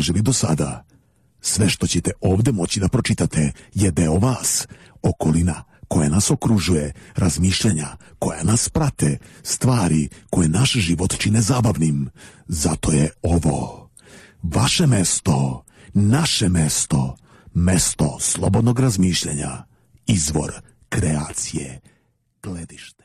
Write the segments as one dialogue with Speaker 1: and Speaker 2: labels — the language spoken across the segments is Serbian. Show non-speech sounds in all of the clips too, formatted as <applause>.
Speaker 1: tražili do sada. Sve što ćete ovde moći da pročitate je deo vas, okolina koja nas okružuje, razmišljanja koja nas prate, stvari koje naš život čine zabavnim. Zato je ovo vaše mesto, naše mesto, mesto slobodnog razmišljanja, izvor kreacije, gledište.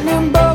Speaker 1: Platinum Boy.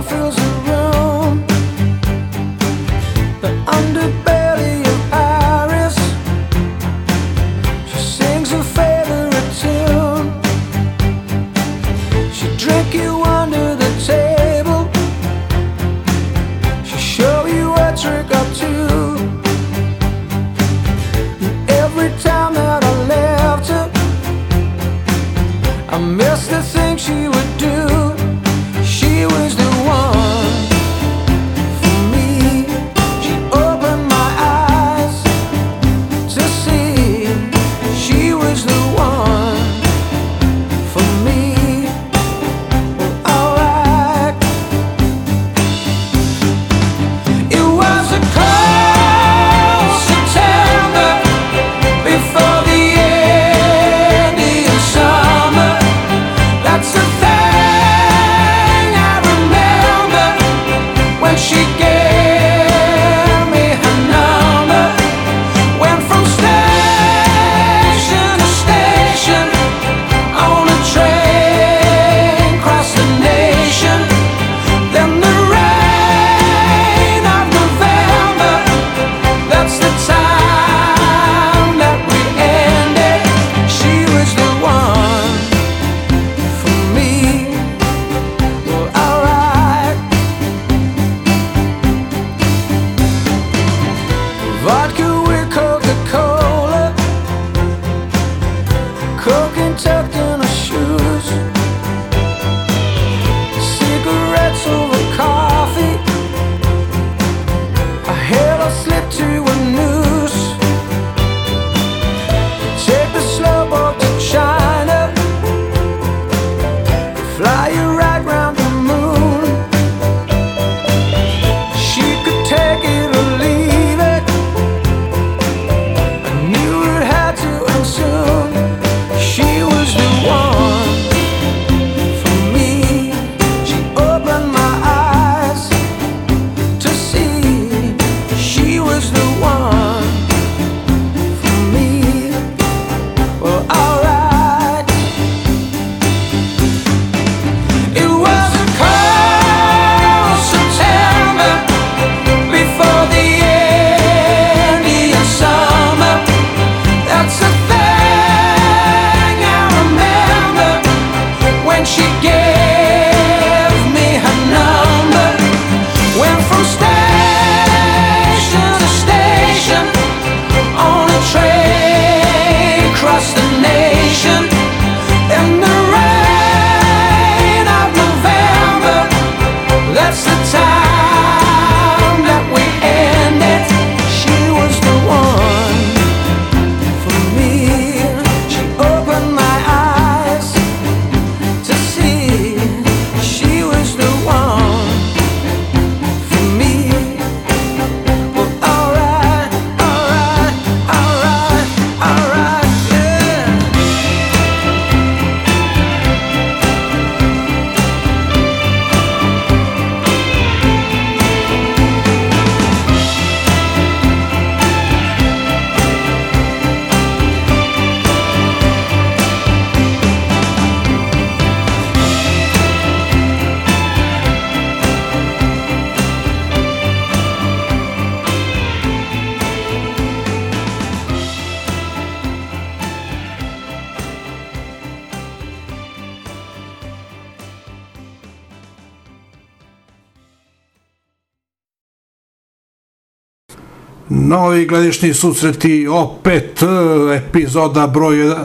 Speaker 2: Novi gledišni susreti, opet e, epizoda broj 1.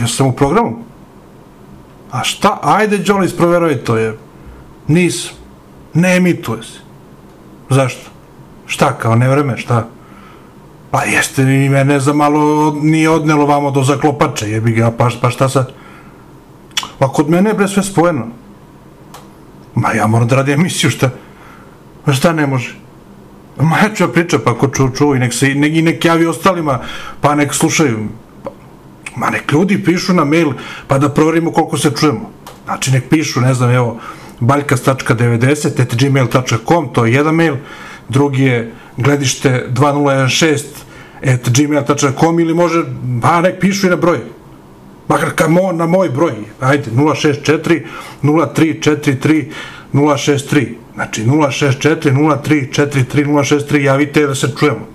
Speaker 2: Ja sam u programu. A šta? Ajde, Jolis, proveroj to je. Nis. Ne emituje se. Zašto? Šta, kao ne vreme, šta? Pa jeste i mene za malo nije odnelo vamo do zaklopača, jebi ga, pa, pa šta sad? Pa kod mene je bre sve spojeno. Ma ja moram da radim emisiju, šta? Pa šta ne može? Ma ja priča, pa ko ču, ču i nek, se, nek, i nek javi ostalima, pa nek slušaju. Ma nek ljudi pišu na mail, pa da proverimo koliko se čujemo. Znači nek pišu, ne znam, evo, baljkas.90 to je jedan mail, drugi je gledište 2016.gmail.com ili može, pa nek pišu i na broj. Makar kamo na moj broj, ajde, 064 0343 063. Znači 064 03 43 063 javite da se čujemo.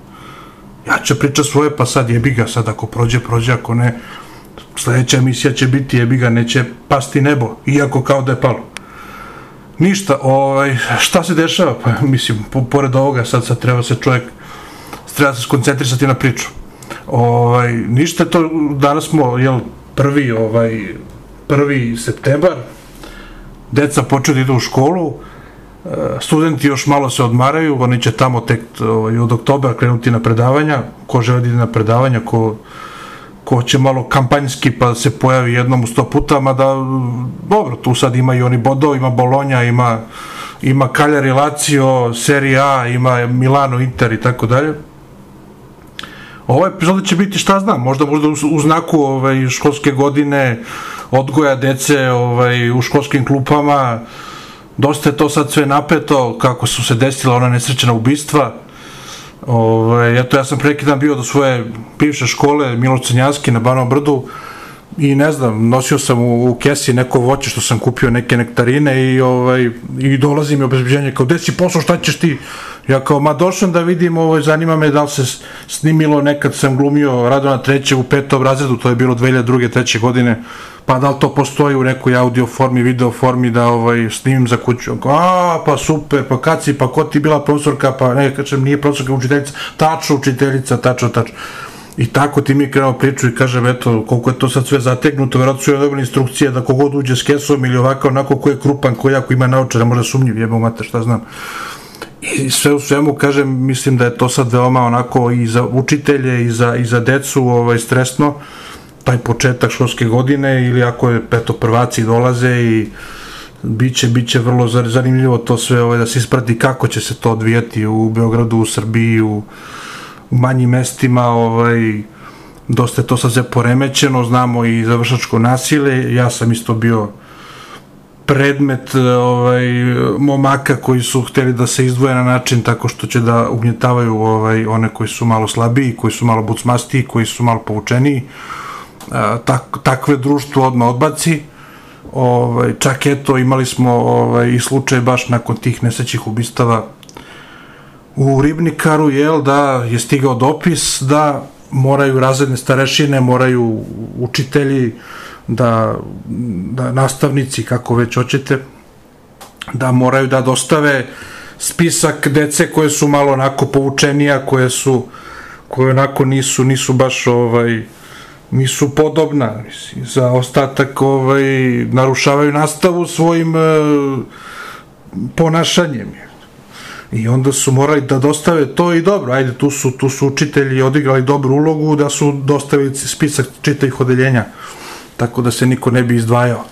Speaker 2: Ja ću priča svoje, pa sad jebi ga, sad ako prođe, prođe, ako ne, sledeća emisija će biti jebi ga, neće pasti nebo, iako kao da je palo. Ništa, ovaj, šta se dešava? Pa, mislim, po, pored ovoga sad, sad treba se čovjek, treba se skoncentrisati na priču. Ovaj, ništa to, danas smo, jel, prvi, ovaj, prvi septembar, deca počeli da idu u školu, studenti još malo se odmaraju, oni će tamo tek ovaj, od oktobra krenuti na predavanja, ko želi da ide na predavanja, ko, ko će malo kampanjski pa se pojavi jednom u sto puta, mada dobro, tu sad ima i oni Bodo, ima Bolonja, ima, ima Cagliari Lazio, Serie A, ima Milano Inter i tako dalje. Ova epizoda će biti šta znam, možda možda u, u znaku ovaj, školske godine, odgoja dece ovaj, u školskim klupama, uh, dosta je to sad sve napeto, kako su se desila ona nesrećena ubistva. Ove, ovaj, eto, ja sam prekidan bio do svoje bivše škole, Miloš Cenjanski na Banom Brdu, i ne znam, nosio sam u, u kesi neko voće što sam kupio, neke nektarine i, ovaj, i dolazi mi obezbeđenje kao, gde si posao, šta ćeš ti? Ja kao, ma došao da vidim, ovaj, zanima me da li se snimilo, nekad sam glumio Radona treće u petom razredu, to je bilo 2002. treće godine, pa da li to postoji u nekoj audio formi, video formi da ovaj, snimim za kuću. Kao, a, pa super, pa kad si, pa ko ti bila profesorka, pa ne, kažem, nije profesorka, učiteljica, tačno učiteljica, tačno, tačno. I tako ti mi krenemo priču i kažem, eto, koliko je to sad sve zategnuto, verovatno su joj dobili instrukcije da kogod uđe s kesom ili ovako, onako ko je krupan, ko jako ima naučara, može sumnjiv, jebom mate, šta znam. I sve u svemu, kažem, mislim da je to sad veoma onako i za učitelje i za, i za decu ovaj, stresno, taj početak školske godine ili ako je eto, prvaci dolaze i biće biće vrlo zanimljivo to sve ovaj da se isprati kako će se to odvijati u Beogradu, u Srbiji, u u manjim mestima ovaj, dosta je to sad poremećeno, znamo i završačko nasile, ja sam isto bio predmet ovaj momaka koji su hteli da se izdvoje na način tako što će da ugnjetavaju ovaj one koji su malo slabiji, koji su malo bucmastiji, koji su malo povučeniji. A, e, tak, takve društvo odma odbaci. Ovaj čak eto imali smo ovaj i slučaj baš nakon tih nesrećnih ubistava u Ribnikaru, jel, da je stigao dopis da moraju razredne starešine, moraju učitelji, da, da nastavnici, kako već hoćete, da moraju da dostave spisak dece koje su malo onako povučenija, koje su koje onako nisu nisu baš ovaj nisu podobna mislim, za ostatak ovaj narušavaju nastavu svojim e, ponašanjem I onda su morali da dostave to i dobro, ajde, tu su, tu su učitelji odigrali dobru ulogu da su dostavili spisak čitavih odeljenja, tako da se niko ne bi izdvajao.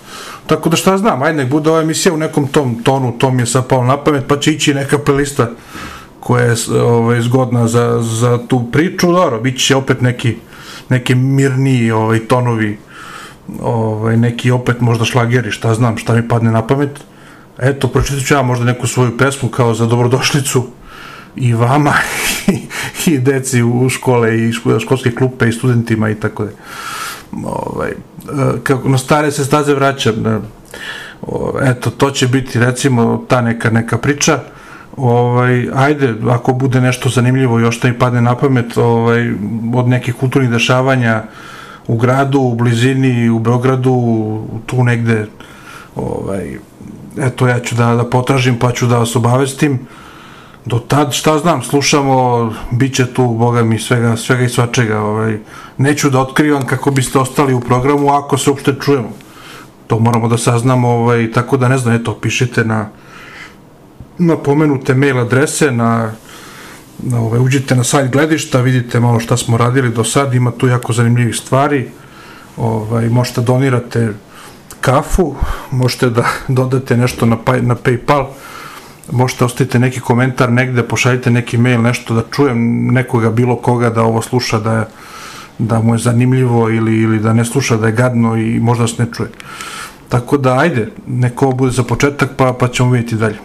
Speaker 2: Tako da šta znam, ajde, nek bude ova emisija u nekom tom tonu, to mi je sapao na pamet, pa će ići neka pelista koja je ovaj, zgodna za, za tu priču, dobro, bit će opet neki, neki mirniji ovaj, tonovi, ovaj, neki opet možda šlageri, šta znam, šta mi padne na pamet, eto, pročitat ću ja možda neku svoju pesmu kao za dobrodošlicu i vama i, <laughs> i deci u škole i školske klupe i studentima i tako da. Ovaj, kako, na stare se staze vraćam. Na, da. ovaj, eto, to će biti recimo ta neka, neka priča. Ovaj, ajde, ako bude nešto zanimljivo još da mi padne na pamet ovaj, od nekih kulturnih dešavanja u gradu, u blizini, u Beogradu, tu negde ovaj, eto ja ću da, da potražim pa ću da vas obavestim do tad šta znam slušamo bit će tu boga mi svega, svega i svačega ovaj. neću da otkrivam kako biste ostali u programu ako se uopšte čujemo to moramo da saznamo ovaj, tako da ne znam eto pišite na na pomenute mail adrese na na ovaj, uđite na sajt gledišta, vidite malo šta smo radili do sad, ima tu jako zanimljivih stvari, ovaj, možete da donirate kafu, možete da <laughs> dodate nešto na, pa- na Paypal, možete ostavite neki komentar negde, pošaljite neki mail, nešto da čujem nekoga, bilo koga da ovo sluša, da, da mu je zanimljivo ili, ili da ne sluša, da je gadno i možda se ne čuje. Tako da, ajde, neko bude za početak, pa, pa ćemo vidjeti dalje.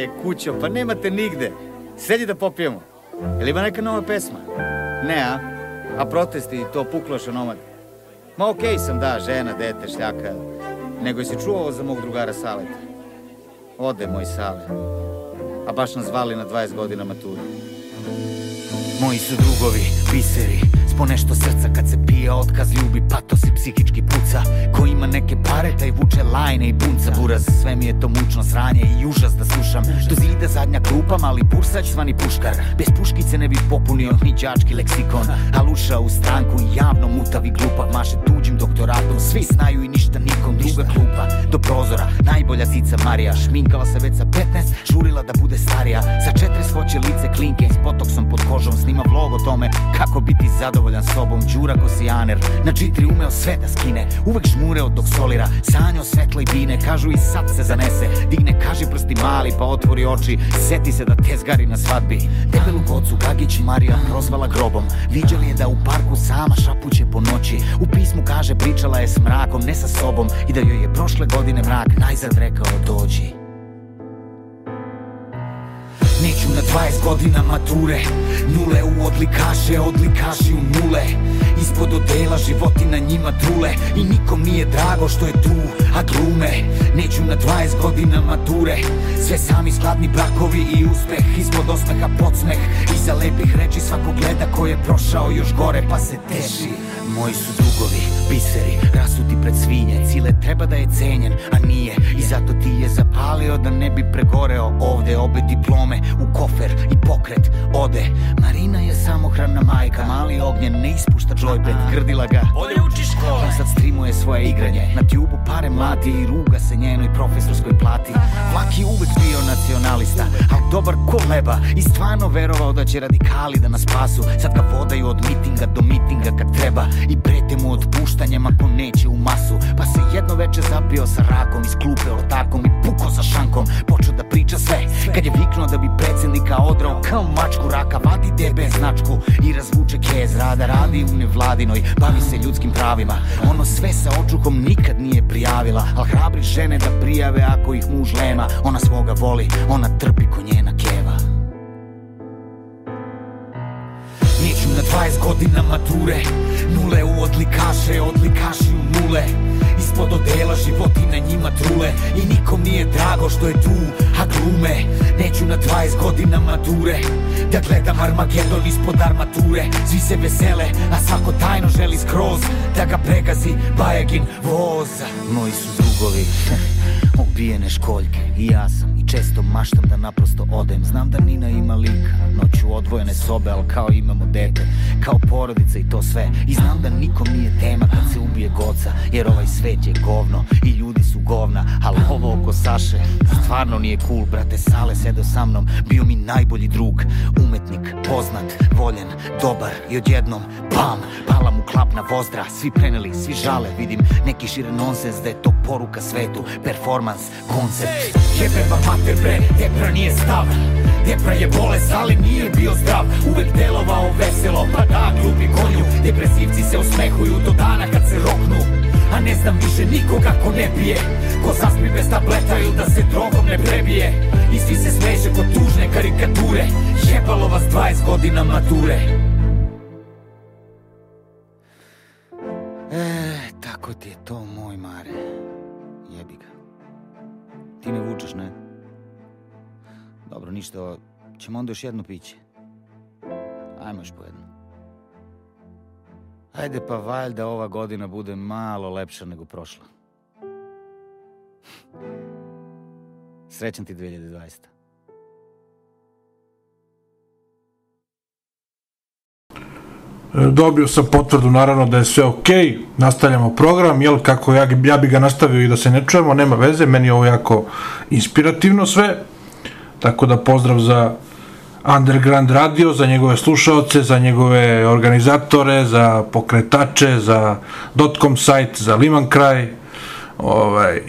Speaker 3: je kućo, pa nemate nigde. Sedi da popijemo. Je li ima neka nova pesma? Ne, a? A protesti i to pukloša nomad. Ma okej okay sam, da, žena, dete, šljaka. Nego si čuo za mog drugara Saleta? Ode moj Sale. A baš nas zvali na 20 godina maturi. Moji su drugovi, biseri, ponešto srca kad se pije Otkaz ljubi, patos i psihički puca Ko ima neke pare, taj vuče lajne i bunca Buraz, sve mi je to mučno sranje i užas da slušam Što zida zadnja klupa, mali pursać zvani puškar Bez puškice ne bi popunio ni đački leksikon A luša u stranku i javno mutav i Maše tuđim doktoratom, svi znaju i ništa nikom Duga klupa, do prozora, najbolja zica Marija Šminkala se već sa 15, žurila da bude starija Sa četiri svoće lice klinke, s potoksom pod kožom Snima vlog o tome kako biti zadovoljan zadovoljan sobom Đura ko sijaner Na čitri umeo sve da skine Uvek žmureo dok solira Sanjo svetlo i bine Kažu i sad se zanese Digne kaži prsti mali pa otvori oči Seti se da te zgari na svadbi Debelu kocu Gagić Marija prozvala grobom Viđali je da u parku sama šapuće po noći U pismu kaže pričala je s mrakom ne sa sobom I da joj je prošle godine mrak najzad rekao dođi Neću na 20 godina mature Nule u odlikaše, odlikaši u nule Ispod odela životi na njima trule I nikom nije drago što je tu, a glume Neću na 20 godina mature Sve sami skladni brakovi i uspeh Ispod osmeha podsmeh Iza lepih reči svako gleda ko je prošao još gore pa se teši Moji su drugovi, biseri, rasuti pred svinje Cile treba da je cenjen, a nije I zato ti je zapalio da ne bi pregoreo Ovde obe diplome, u kofer i pokret ode Marina je samohrana majka, mali ognjen ne ispušta joypad, grdila ga Bolje uči škole On sad streamuje svoje igranje, na tjubu pare mlati i ruga se njenoj profesorskoj plati Vlak je uvek bio nacionalista, al dobar ko leba I stvarno verovao da će radikali da nas spasu Sad ga vodaju od mitinga do mitinga kad treba I prete mu otpuštanjem ako neće u masu Pa se jedno veče zapio sa rakom iz klupe ortakom i puko sa šankom Počeo da priča sve, kad je viknuo da bi predsjednika odrao kao mačku raka Vadi debe značku i razvuče kez Rada radi u nevladinoj, bavi se ljudskim pravima Ono sve sa očukom nikad nije prijavila Al hrabri žene da prijave ako ih muž lema Ona svoga voli, ona trpi ko njena keva Niču na 20 godina mature Nule u odlikaše, odlikaši u nule Drvo do dela, životi na njima trule I nikom nije drago što je tu, a glume Neću na 20 godina mature Da gledam Armagedon ispod armature Svi se vesele, a svako tajno želi skroz Da ga pregazi Bajegin voz Moji su drugovi, <laughs> ubijene školjke I ja sam Često maštam da naprosto odem Znam da Nina ima lika Noću odvojene sobe, al kao imamo dete Kao porodica i to sve I znam da nikom nije tema kad se ubije goca Jer ovaj svet je govno I ljudi su govna Al ovo oko Saše stvarno nije cool Brate Sale sedeo sa mnom Bio mi najbolji drug Umetnik, poznat, voljen, dobar I odjednom, bam, pala mu klap na vozdra Svi preneli, svi žale Vidim neki šire nonsens da je to poruka svetu, performans, koncept Jebe Jebeva mater bre, depra nije stav Depra je bolest, ali nije bio zdrav Uvek delovao veselo, pa da grubi konju Depresivci se osmehuju do dana kad se roknu A ne znam više nikoga ko ne pije Ko zaspi bez tableta ili da se drogom ne prebije I svi se smeše kod tužne karikature Jebalo vas 20 godina mature E, tako ti je to moj mare Ti ne vučeš, ne? Dobro, ništa, ćemo onda još jedno piće. Ajmo još po jedno. Ajde pa valjda ova godina bude malo lepša nego prošla. Srećan ti 2020.
Speaker 2: Dobio sam potvrdu naravno da je sve ok, nastavljamo program, jel kako ja, ja bi ga nastavio i da se ne čujemo, nema veze, meni je ovo jako inspirativno sve, tako da pozdrav za Underground Radio, za njegove slušaoce, za njegove organizatore, za pokretače, za dotcom sajt, za Liman kraj, ovaj,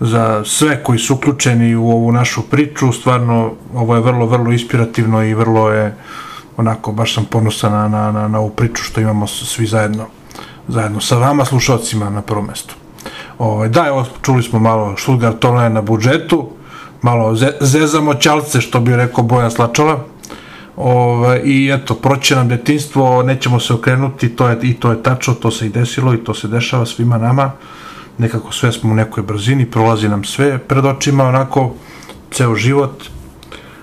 Speaker 2: za sve koji su uključeni u ovu našu priču, stvarno ovo je vrlo, vrlo inspirativno i vrlo je uh, onako, baš sam ponosan na, na, na, na ovu priču što imamo svi zajedno, zajedno sa vama, slušalcima na prvom mestu. Ovaj, da, evo, čuli smo malo Stuttgart online na budžetu, malo ze, zezamo ćalce, što bi rekao Boja Slačala, Ove, ovaj, i eto, proće nam detinstvo, nećemo se okrenuti, to je, i to je tačno, to se i desilo i to se dešava svima nama, nekako sve smo u nekoj brzini, prolazi nam sve pred očima, onako, ceo život,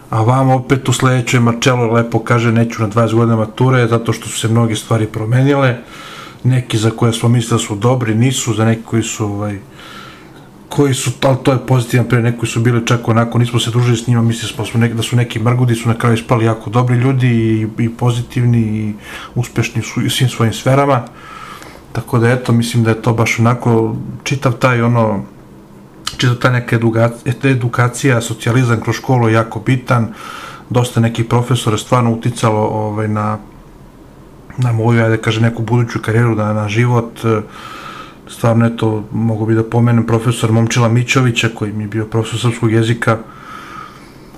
Speaker 2: a vam opet u sledećoj Marcello lepo kaže neću na 20 godina mature zato što su se mnoge stvari promenile neki za koje smo mislili da su dobri nisu, za neki koji su ovaj, koji su, ali to je pozitivan pre neki koji su bili čak onako, nismo se družili s njima, mislili smo da su nek, da su neki mrgudi, su na kraju ispali jako dobri ljudi i, i pozitivni i uspešni su i svim svojim sferama tako da eto, mislim da je to baš onako čitav taj ono čita znači, ta neka edukacija, edukacija socijalizam kroz školu je jako bitan, dosta nekih profesora stvarno uticalo ovaj, na, na moju, ajde da kaže, neku buduću karijeru, na, na život, stvarno je to, mogu bi da pomenem profesor Momčila Mićovića, koji mi je bio profesor srpskog jezika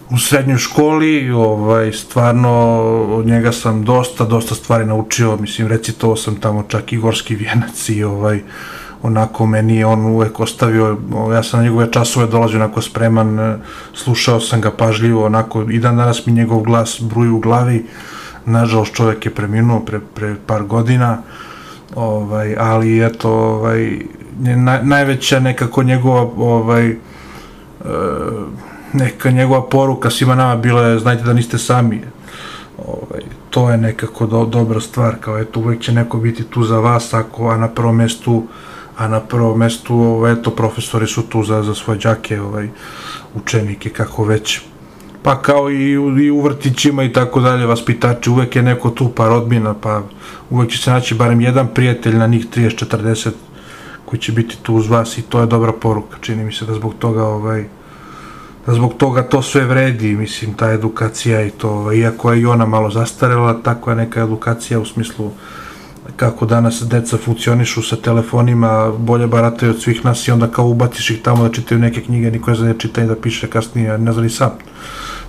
Speaker 2: u srednjoj školi, ovaj, stvarno od njega sam dosta, dosta stvari naučio, mislim, recitovao sam tamo čak i Gorski vjenac i ovaj, onako meni je on uvek ostavio, ja sam na njegove časove dolazio onako spreman, e, slušao sam ga pažljivo, onako i dan danas mi njegov glas bruji u glavi, nažalost čovjek je preminuo pre, pre par godina, ovaj, ali eto, ovaj, na, najveća nekako njegova, ovaj, e, neka njegova poruka svima nama bila je, znajte da niste sami, ovaj, to je nekako do, dobra stvar, kao eto uvek će neko biti tu za vas, ako, a na prvom mestu a na prvo mesto, ovaj, eto, profesori su tu za, za svoje džake, ovaj, učenike, kako već. Pa kao i, i u vrtićima i tako dalje, vaspitači, uvek je neko tu, pa rodbina, pa uvek će se naći barem jedan prijatelj na njih 30-40 koji će biti tu uz vas i to je dobra poruka, čini mi se da zbog toga ovaj, da zbog toga to sve vredi, mislim, ta edukacija i to, ovaj, iako je i ona malo zastarela, tako je neka edukacija u smislu uh, kako danas deca funkcionišu sa telefonima, bolje barataju od svih nas i onda kao ubaciš ih tamo da čitaju neke knjige, niko ne zna da čita i da piše kasnije, ne zna ni sam.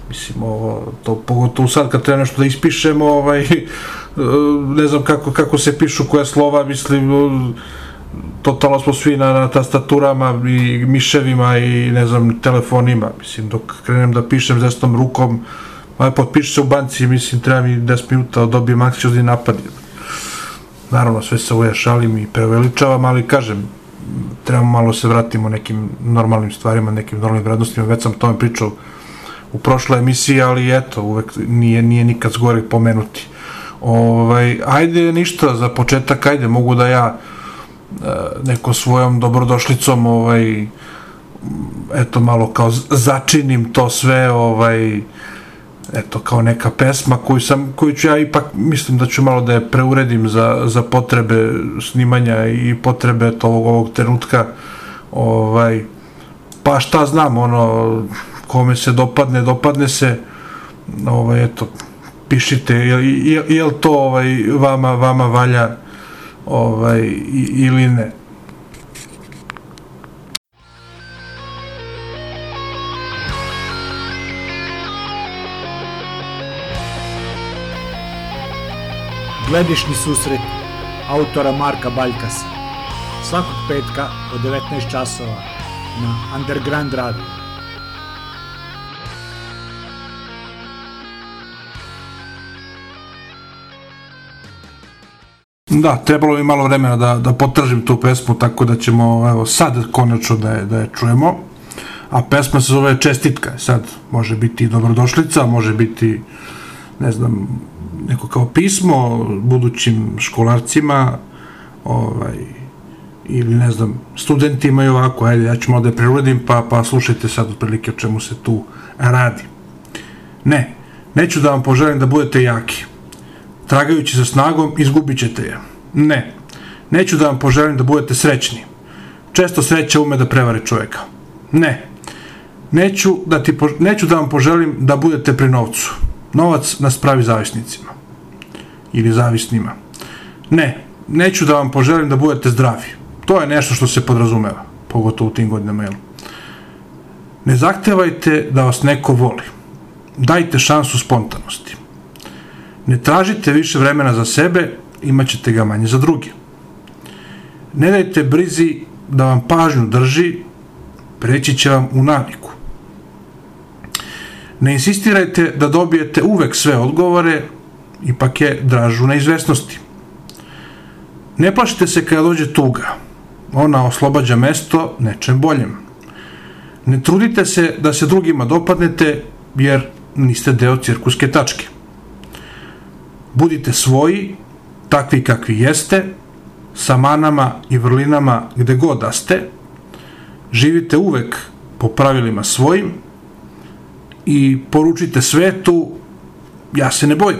Speaker 2: Mislim, ovo, to, pogotovo sad kad treba nešto da ispišemo, ovaj, <laughs> e, ne znam kako, kako se pišu koja slova, mislim, e, totalno smo svi na, na tastaturama i miševima i ne znam telefonima, mislim dok krenem da pišem desnom rukom ma potpiši se u banci, mislim treba mi 10 minuta da dobijem anksijozni napad naravno sve se ovo šalim i preveličavam, ali kažem, trebamo malo se vratimo nekim normalnim stvarima, nekim normalnim vrednostima, već sam tome pričao u prošloj emisiji, ali eto, uvek nije, nije nikad zgore pomenuti. Ovaj, ajde, ništa, za početak, ajde, mogu da ja e, neko svojom dobrodošlicom ovaj eto malo kao začinim to sve ovaj eto, kao neka pesma koju, sam, koju ću ja ipak, mislim da ću malo da je preuredim za, za potrebe snimanja i potrebe tog ovog trenutka, ovaj, pa šta znam, ono, kome se dopadne, dopadne se, ovaj, eto, pišite, jel, jel, jel to ovaj, vama, vama valja, ovaj, ili ne.
Speaker 1: Gledišni susret autora Marka Baljkasa svakog petka od 19 časova na Underground Radio.
Speaker 2: Da, trebalo mi malo vremena da, da potržim tu pesmu, tako da ćemo evo, sad konačno da je, da je čujemo. A pesma se zove Čestitka, sad može biti dobrodošlica, može biti uh, ne znam, neko kao pismo budućim školarcima, ovaj, ili ne znam, studentima i ovako, ajde, ja ću malo da prevodim, pa, pa slušajte sad otprilike o čemu se tu radi. Ne, neću da vam poželim da budete jaki. Tragajući sa snagom, izgubit ćete je. Ne, neću da vam poželim da budete srećni. Često sreća ume da prevari čoveka. Ne, neću da, ti, neću da vam poželim da budete pri novcu Novac nas pravi zavisnicima. Ili zavisnima. Ne, neću da vam poželim da budete zdravi. To je nešto što se podrazumeva, pogotovo u tim godinama, jel? Ne zahtevajte da vas neko voli. Dajte šansu spontanosti. Ne tražite više vremena za sebe, imat ćete ga manje za druge. Ne dajte brizi da vam pažnju drži, preći će vam u naviku. Ne insistirajte da dobijete uvek sve odgovore, ipak je dražu neizvesnosti. Ne plašite se kada dođe tuga. Ona oslobađa mesto nečem boljem. Ne trudite se da se drugima dopadnete, jer niste deo cirkuske tačke. Budite svoji, takvi kakvi jeste, sa manama i vrlinama gde god da ste, živite uvek po pravilima svojim, i poručite svetu, ja se ne bojim.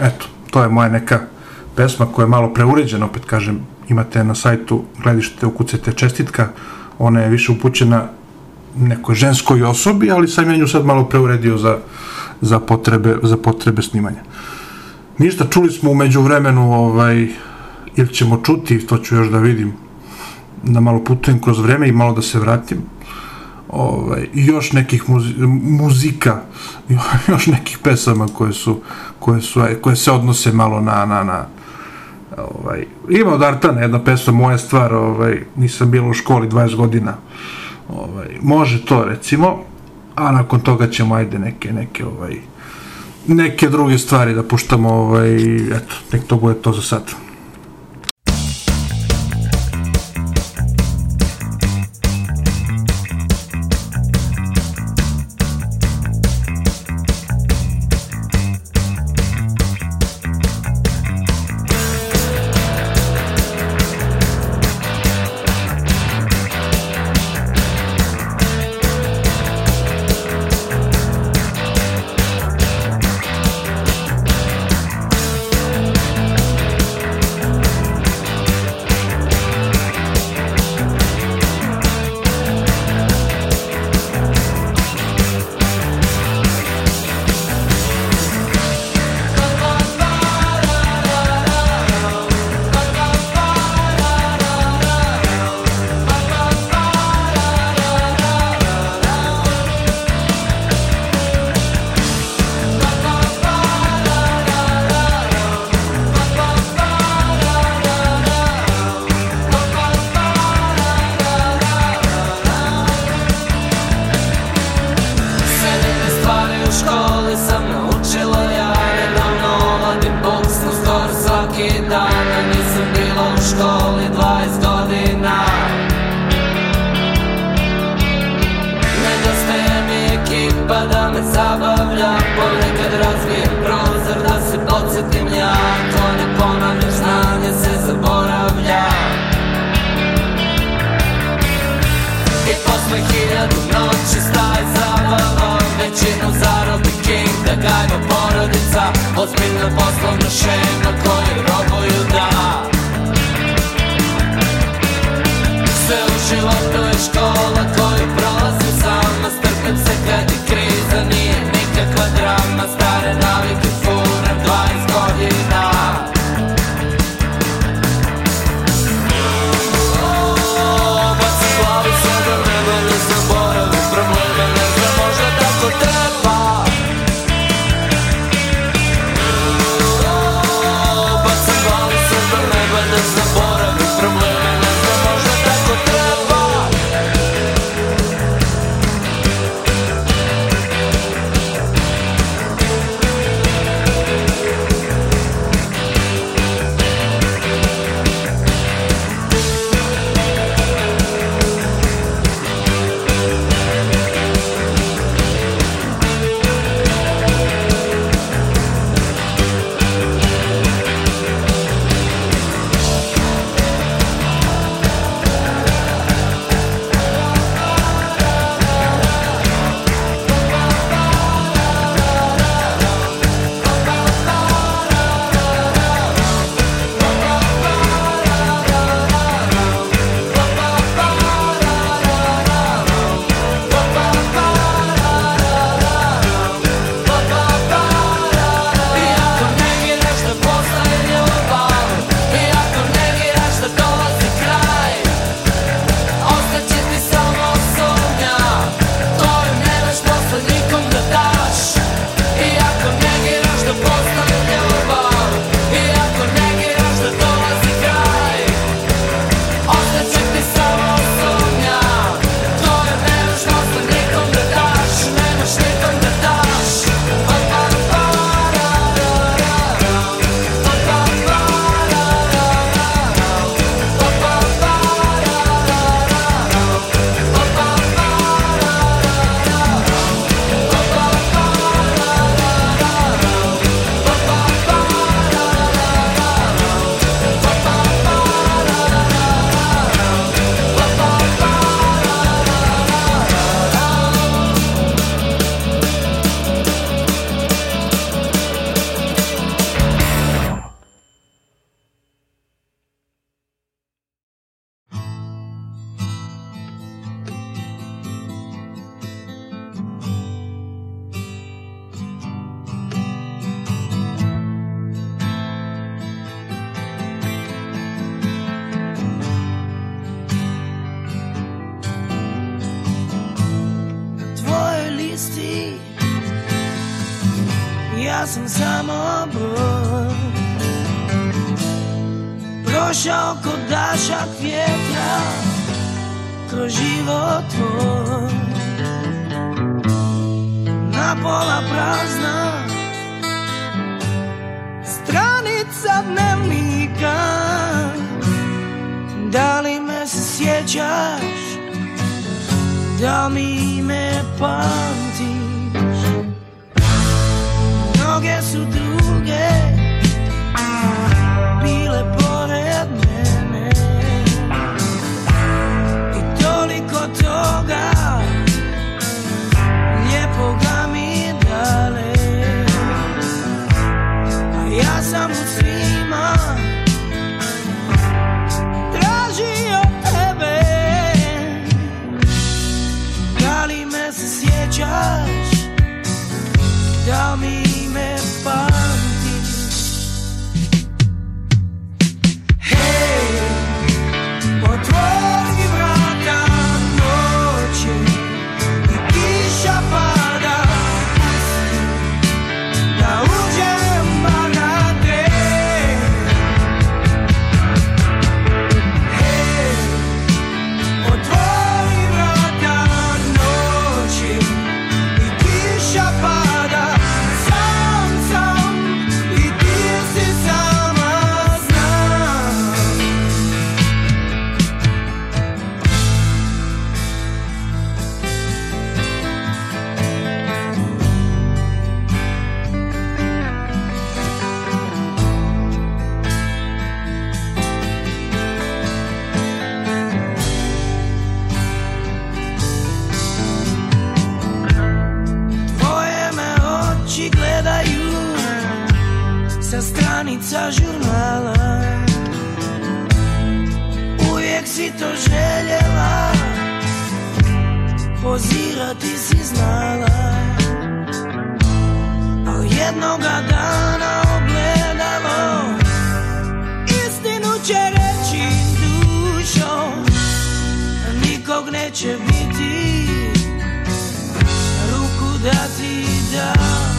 Speaker 2: Eto, to je moja neka pesma koja je malo preuređena, opet kažem, imate na sajtu, gledište, ukucajte čestitka, ona je više upućena nekoj ženskoj osobi, ali sam ja nju sad malo preuredio za, za, potrebe, za potrebe snimanja. Ništa, čuli smo umeđu vremenu, ovaj, ili ćemo čuti, to ću još da vidim, da malo putujem kroz vreme i malo da se vratim ovaj, još nekih muzi muzika, <laughs> još nekih pesama koje su, koje su, koje se odnose malo na, na, na, ovaj, ima od Artana jedna pesma, moja stvar, ovaj, nisam bila u školi 20 godina, ovaj, može to recimo, a nakon toga ćemo ajde neke, neke, ovaj, neke druge stvari da puštamo, ovaj, eto, nek to bude to za sad.
Speaker 4: život tvoj Na pola prazna Stranica dnevnika Da li me se sjećaš Da mi me pametiš tell me sa žurnala Uvijek si to željela Pozirati si znala Al jednoga dana ogledalo Istinu će reći dušom Nikog neće biti Ruku da ti dam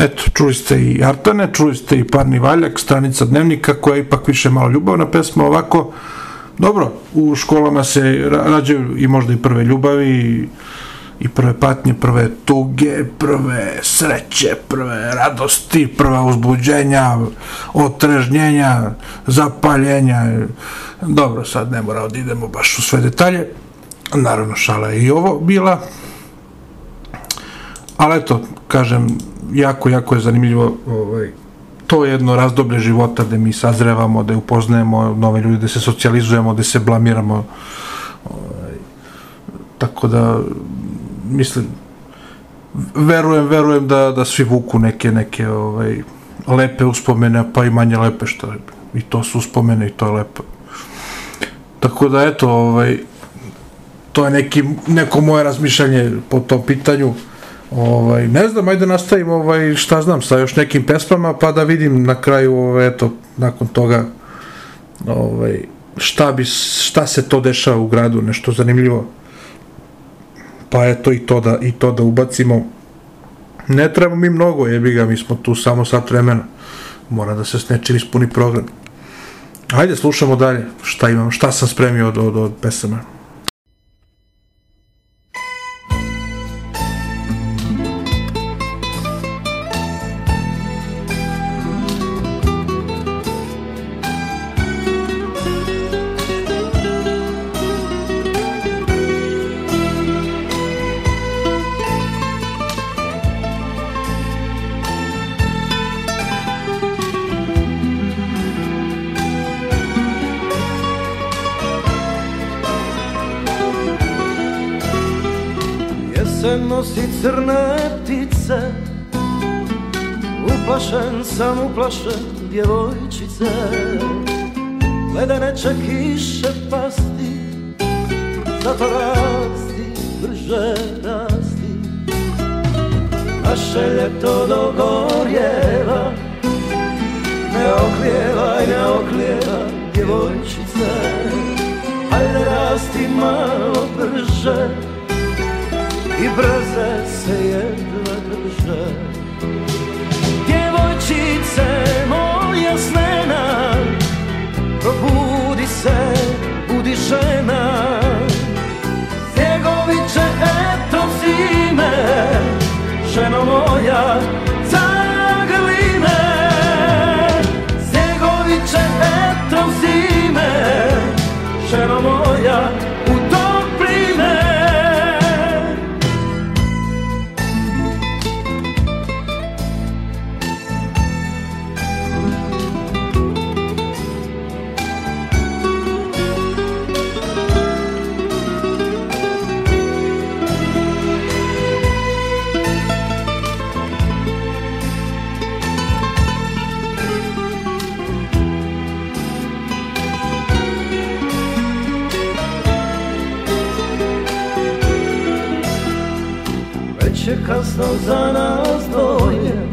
Speaker 2: Eto, čuli ste i Artane, čuli ste i Parni Valjak, stranica dnevnika, koja je ipak više malo ljubavna pesma, ovako, dobro, u školama se rađaju i možda i prve ljubavi, i, i prve patnje, prve tuge, prve sreće, prve radosti, prva uzbuđenja, otrežnjenja, zapaljenja. Dobro, sad ne mora da idemo baš u sve detalje. Naravno, šala je i ovo bila. Ali eto, kažem, jako, jako je zanimljivo ovaj, to jedno razdoblje života gde mi sazrevamo, da upoznajemo nove ljude, da se socijalizujemo, da se blamiramo. Ovaj, tako da, mislim, verujem, verujem da, da svi vuku neke, neke ovaj, lepe uspomene, pa i manje lepe što je. I to su uspomene i to je lepo. Tako da, eto, ovaj, to je neki, neko moje razmišljanje po tom pitanju Ovaj, ne znam, ajde nastavim ovaj, šta znam sa još nekim pesmama pa da vidim na kraju, ovaj, eto, nakon toga ovaj, šta, bi, šta se to dešava u gradu, nešto zanimljivo. Pa eto i to da, i to da ubacimo. Ne treba mi mnogo, jebi ga, mi smo tu samo sat vremena. Mora da se s nečim ispuni program. Ajde, slušamo dalje šta imam, šta sam spremio od, od, od pesama.
Speaker 4: Samo si crna ptica Uplašen sam, uplašen djevojčica Gleda neće kiše pasti Zato rasti, brže rasti Naše ljeto dogorjeva Ne oklijevaj, ne oklijevaj djevojčica Hajde rasti malo brže i brza se jedva drža Djevojčice moja snena Probudi se, budi žena Djegoviće, eto zime Ženo moja, Već je kasno za nas dvoje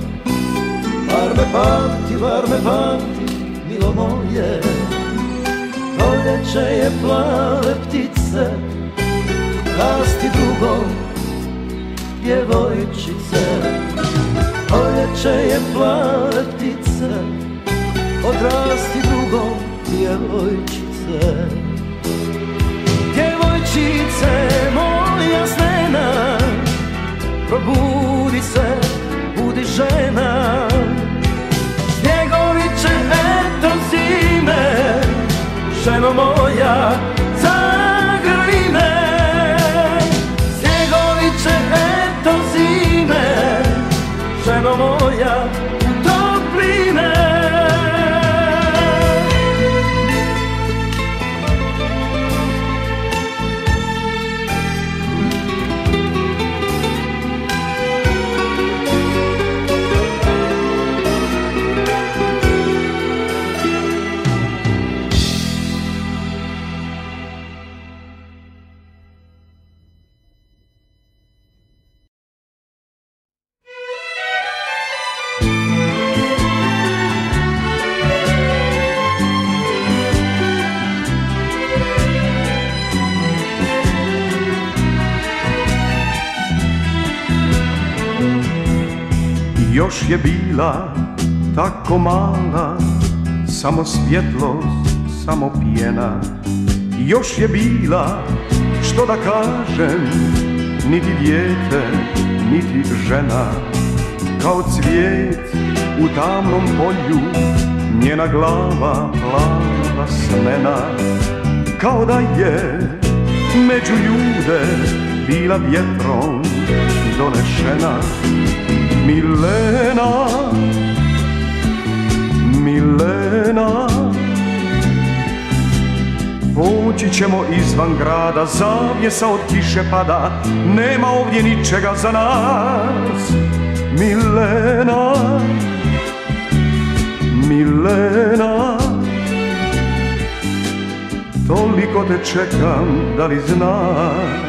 Speaker 4: Bar me pamti, bar me pamti, milo moje Proljeće je plave ptice Rasti drugom djevojčice Proljeće je plave ptice Odrasti drugom djevojčice Djevojčice moje probudi se, budi žena Snjegovi će eto zime, ženo moja Noć je bila tako mala, samo svjetlost, samo pjena. Još je bila, što da kažem, niti dijete, niti žena. Kao cvijet u tamnom polju, njena glava plava snena. Kao da je među ljude bila vjetrom donešena. Milena Milena Poći ćemo izvan grada Zavjesa od kiše pada Nema ovdje ničega za nas Milena Milena Toliko te čekam da li znaš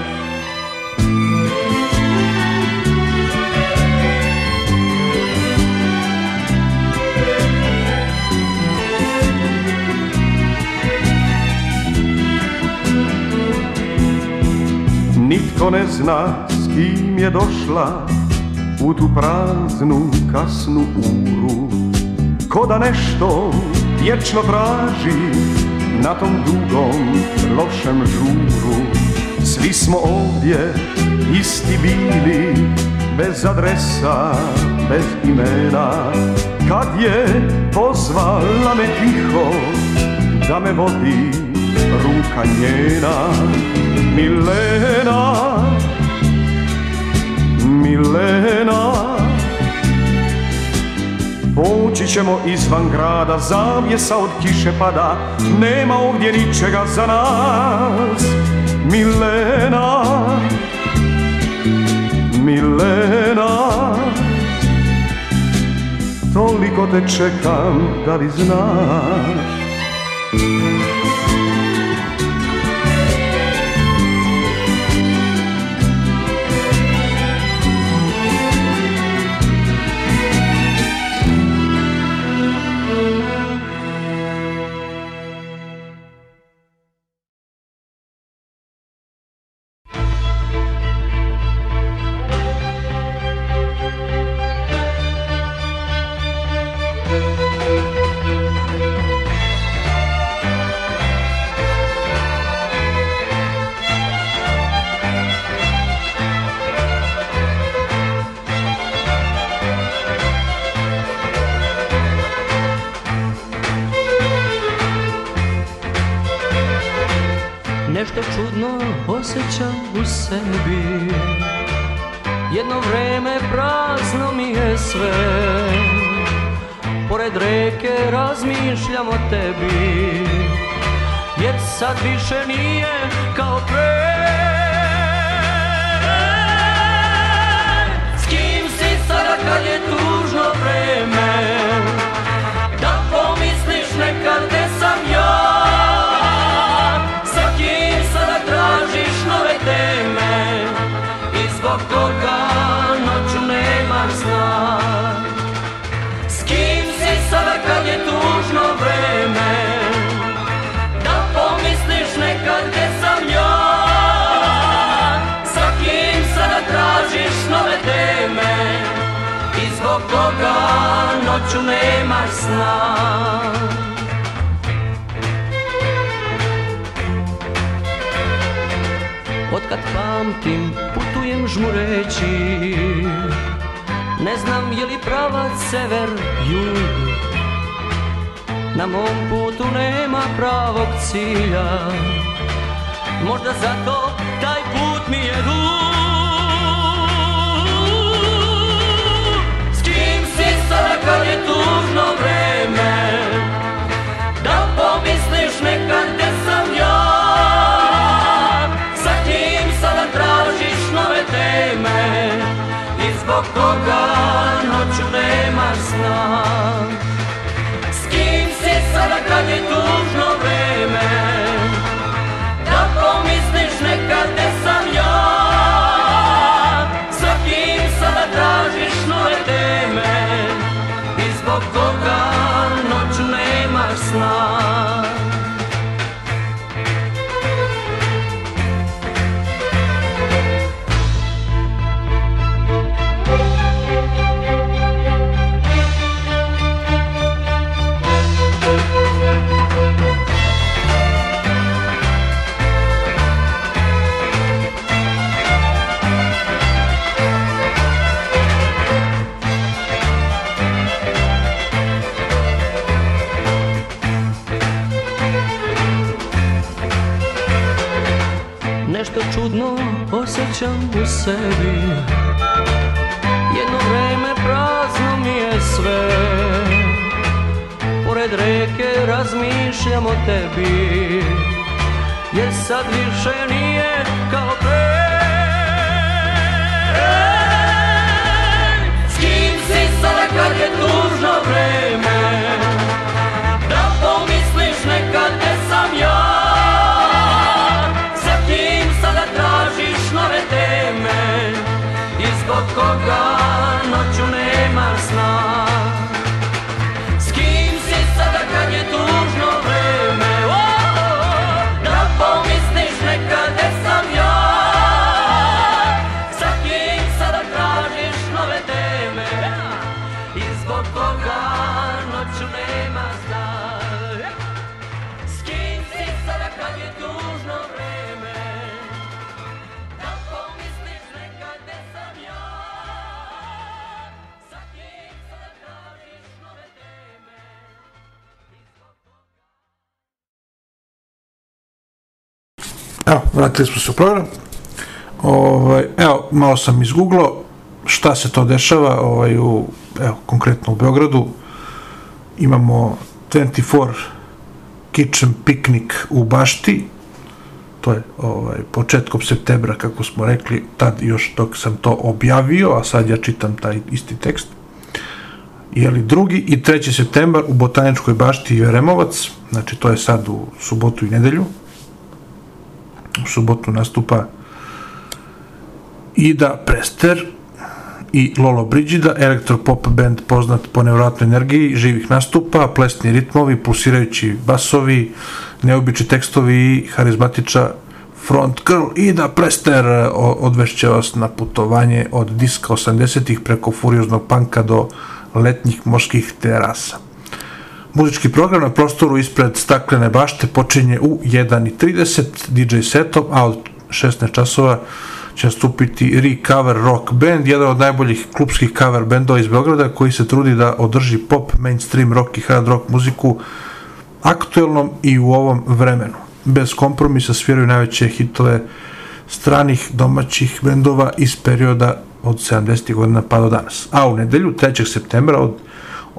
Speaker 4: Nitko ne zna s kim je došla u tu praznu kasnu uru Ko da nešto vječno traži na tom dugom lošem žuru Svi smo ovdje isti bili bez adresa, bez imena Kad je pozvala me tiho da me vodi ruka njena Milena Milena Poći ćemo izvan grada Zavjesa od kiše pada Nema ovdje ničega za nas Milena Milena Toliko te čekam da li znaš sve Pored reke razmišljam o tebi Jer sad više nije kao pre S kim si sada kad je tužno vreme toga noću nemaš sna Otkad pamtim, putujem žmureći Ne znam je li pravac sever, jug Na mom putu nema pravog cilja Možda zato taj put mi je dug osjećam u sebi Jedno vreme prazno mi je sve Pored reke razmišljam o tebi Jer sad više nije kao pre S kim si sada kad je tužno vreme con
Speaker 2: vratili smo se u program. Ovaj, evo, malo sam izgooglao šta se to dešava ovaj, u, evo, konkretno u Beogradu. Imamo 24 Kitchen Picnic u Bašti, to je ovaj, početkom septembra, kako smo rekli, tad još dok sam to objavio, a sad ja čitam taj isti tekst, jeli drugi i 3. septembar u Botaničkoj bašti Jeremovac, znači to je sad u subotu i nedelju, u subotu nastupa Ida Prester i Lolo Brigida, elektropop band poznat po nevjerojatnoj energiji, živih nastupa, plesni ritmovi, pulsirajući basovi, neobični tekstovi i harizmatiča front girl Ida Prester odvešće vas na putovanje od diska 80-ih preko furioznog panka do letnjih morskih terasa. Muzički program na prostoru ispred staklene bašte počinje u 1.30 DJ setom, a od 16 časova će stupiti Recover Rock Band, jedan od najboljih klubskih cover bendova iz Beograda koji se trudi da održi pop, mainstream rock i hard rock muziku aktuelnom i u ovom vremenu. Bez kompromisa sviraju najveće hitove stranih domaćih bendova iz perioda od 70. godina pa do danas. A u nedelju 3. septembra od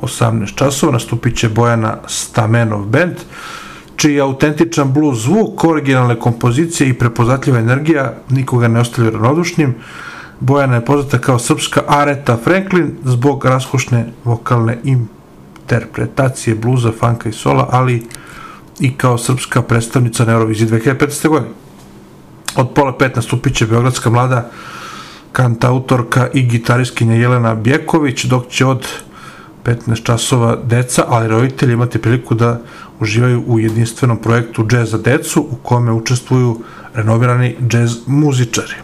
Speaker 2: 18 časova nastupit će Bojana Stamenov band, čiji autentičan blues zvuk, originalne kompozicije i prepoznatljiva energija nikoga ne ostavlja ravnodušnim. Bojana je poznata kao srpska Areta Franklin zbog raskošne vokalne interpretacije bluza, fanka i sola, ali i kao srpska predstavnica na Euroviziji 2015. godine. Od pola pet nastupit će Beogradska mlada kantautorka i gitariskinja Jelena Bjeković, dok će od 15 časova deca, ali roditelji imate priliku da uživaju u jedinstvenom projektu Jazz za decu u kome učestvuju renovirani jazz muzičari.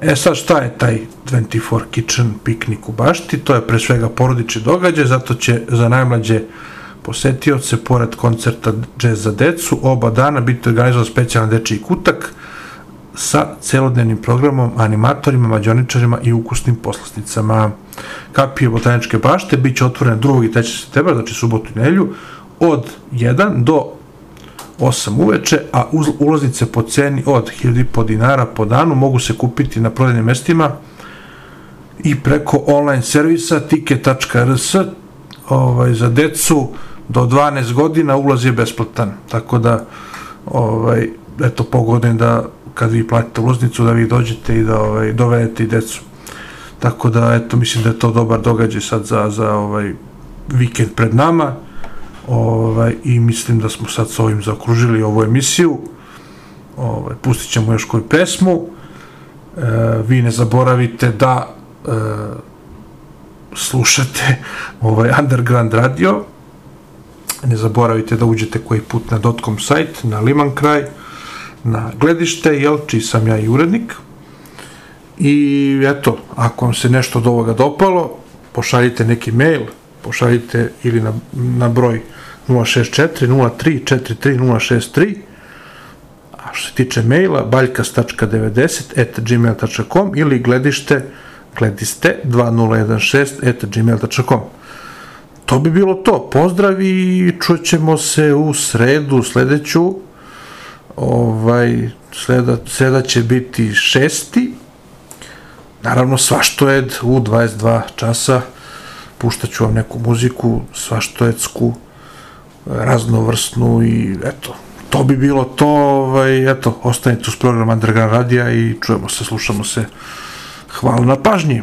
Speaker 2: E sad šta je taj 24 Kitchen piknik u bašti? To je pre svega porodični događaj, zato će za najmlađe posetioce pored koncerta Jazz za decu oba dana biti organizovan specijalan dečiji kutak, sa celodnevnim programom, animatorima, mađoničarima i ukusnim poslasticama. Kapije botaničke bašte bit će otvorene 2. i 3. septembra, znači subotu i nelju, od 1 do 8 uveče, a ulaznice po ceni od 1000 dinara po danu mogu se kupiti na prodajnim mestima i preko online servisa tiket.rs ovaj, za decu do 12 godina ulaz je besplatan, tako da ovaj, eto pogoden da kad vi platite ulaznicu da vi dođete i da ovaj, dovedete i decu. Tako da, eto, mislim da je to dobar događaj sad za, za ovaj vikend pred nama ovaj, i mislim da smo sad s ovim zaokružili ovu emisiju. Ovaj, pustit ćemo još koju pesmu. E, vi ne zaboravite da e, slušate ovaj Underground radio. Ne zaboravite da uđete koji put na dotcom sajt, na Liman kraj, na gledište, jel, čiji sam ja i urednik. I eto, ako vam se nešto od ovoga dopalo, pošaljite neki mail, pošaljite ili na, na broj 064 03 43 063 a što se tiče maila baljkas.90.gmail.com ili gledište gledište 2016.gmail.com. To bi bilo to. Pozdrav i čućemo se u sredu sledeću ovaj, sleda, sleda će biti šesti, naravno je u 22 časa, puštaću vam neku muziku, svaštojedsku, raznovrsnu i eto, to bi bilo to, ovaj, eto, ostanite uz program Underground Radija i čujemo se, slušamo se. Hvala na pažnji.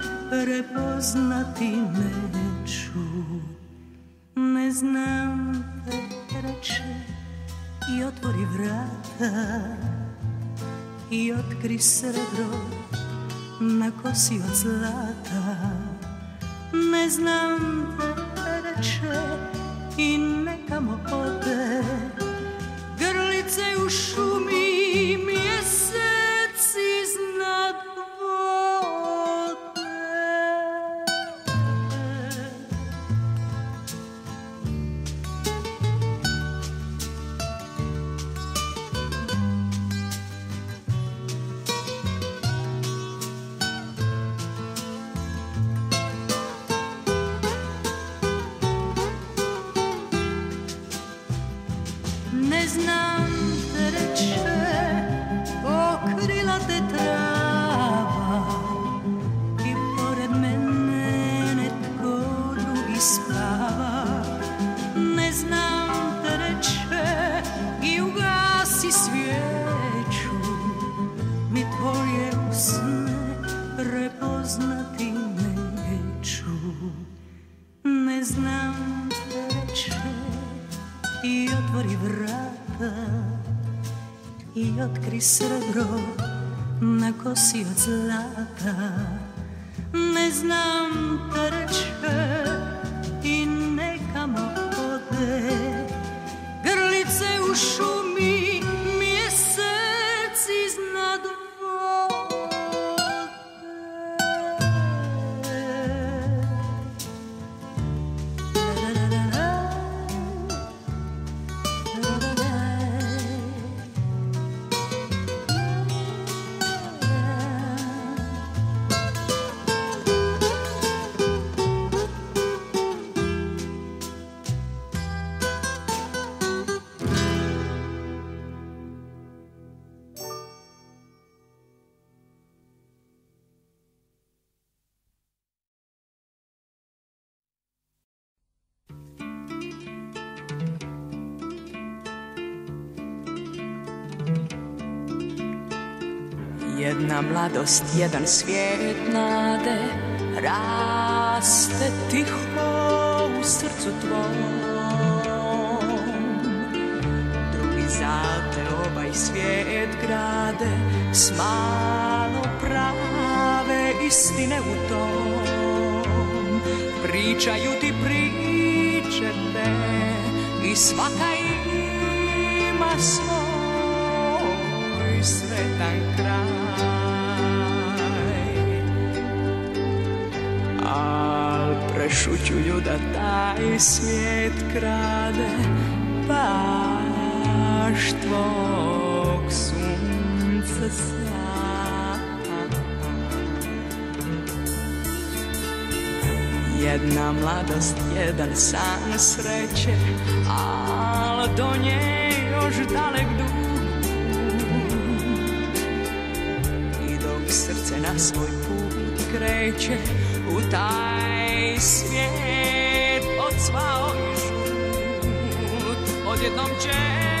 Speaker 2: prepoznati neću Ne znam da te reče i otvori vrata I otkri srebro na kosi od zlata Ne znam da te reče i nekamo ode Grlice u šumi sada ne znam da reče i nekamo ode grlice u šumi mladost, jedan svijet nade Raste tiho u srcu tvom Drugi zate ovaj svijet grade S malo prave istine u tom Pričaju ti priče te I svaka ima svoj sretan kraj šućuju da taj svijet krade baš tvog sunca sjaj. Jedna mladost, jedan san sreće, al do nje još dalek dug. I dok srce na svoj put kreće, utaj svět od svého žut, od jednom čem.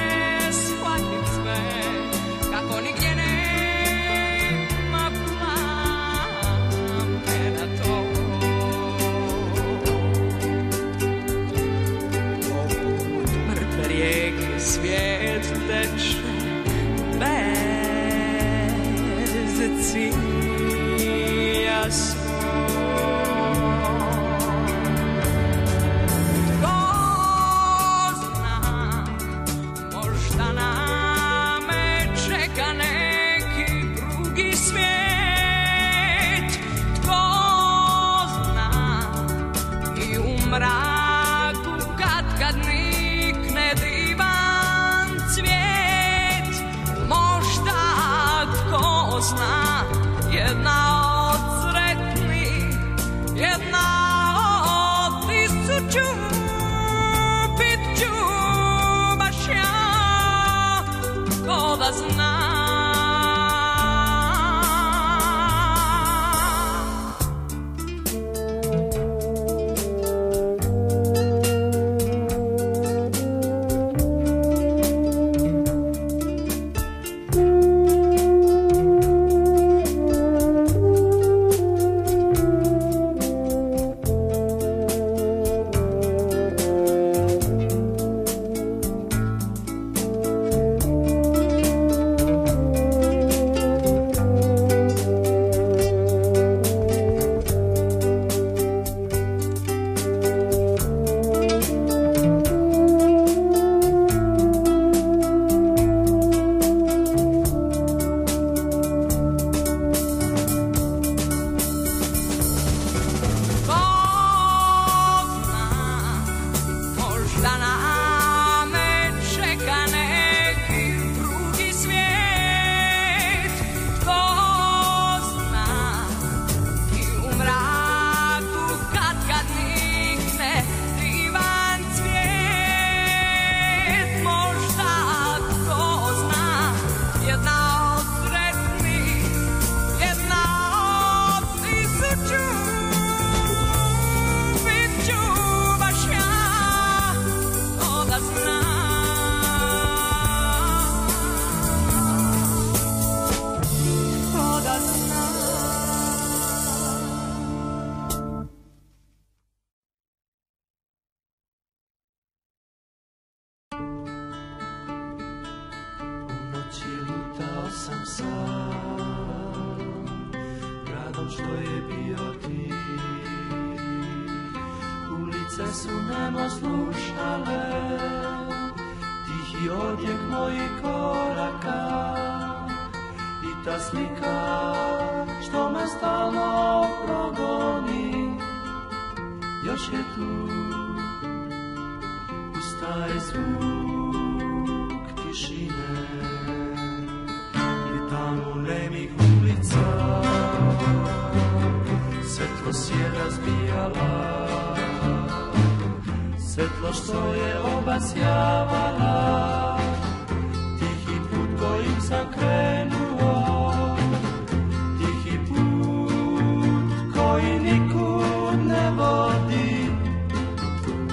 Speaker 2: put ne vodi,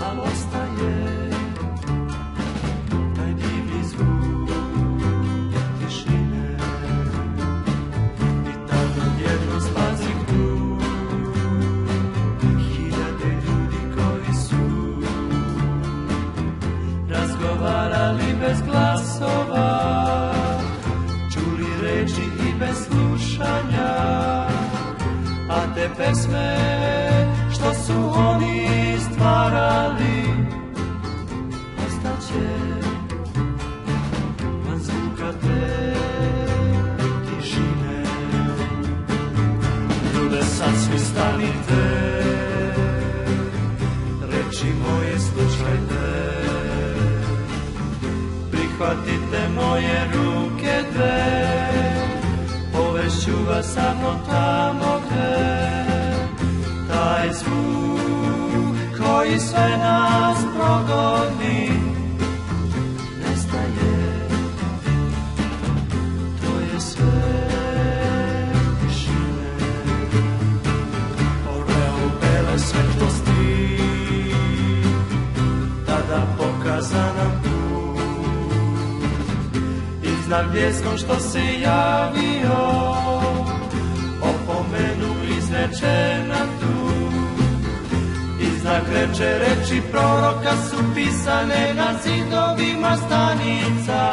Speaker 2: al ostaje taj divni zvuk tišine. I tako jedno spazi tu, hiljade ljudi koji su razgovarali bez glasova, čuli reči i bez slušanja, a te pesme su oni stvarali Nestaće Van zvuka te tišine Ljude sad svi stanite Reči moje slučajte Prihvatite moje ruke dve Povešću vas samo tamo gde Taj zvuk i sve nas progoni nestaje to je sve tišine oreo bele svetlosti tada nam put iznad vjeskom što se javio opomenu izrečena Znak reče reči proroka su pisane na zidovima stanica